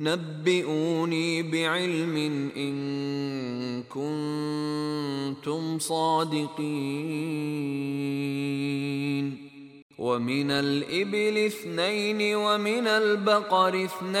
نبئوني بعلم إن كنتم صادقين. ومن الإبل اثنين ومن البقر اثنين.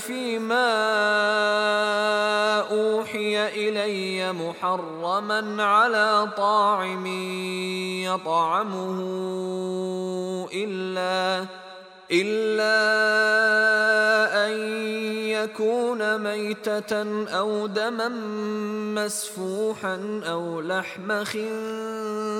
فيما اوحي الي محرما على طاعم يطعمه الا الا ان يكون ميته أو دما مسفوحا أو لحم خنزير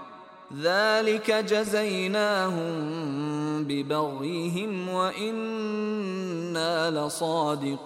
ذلك جزيناهم ببغيهم وإنا لصادقون.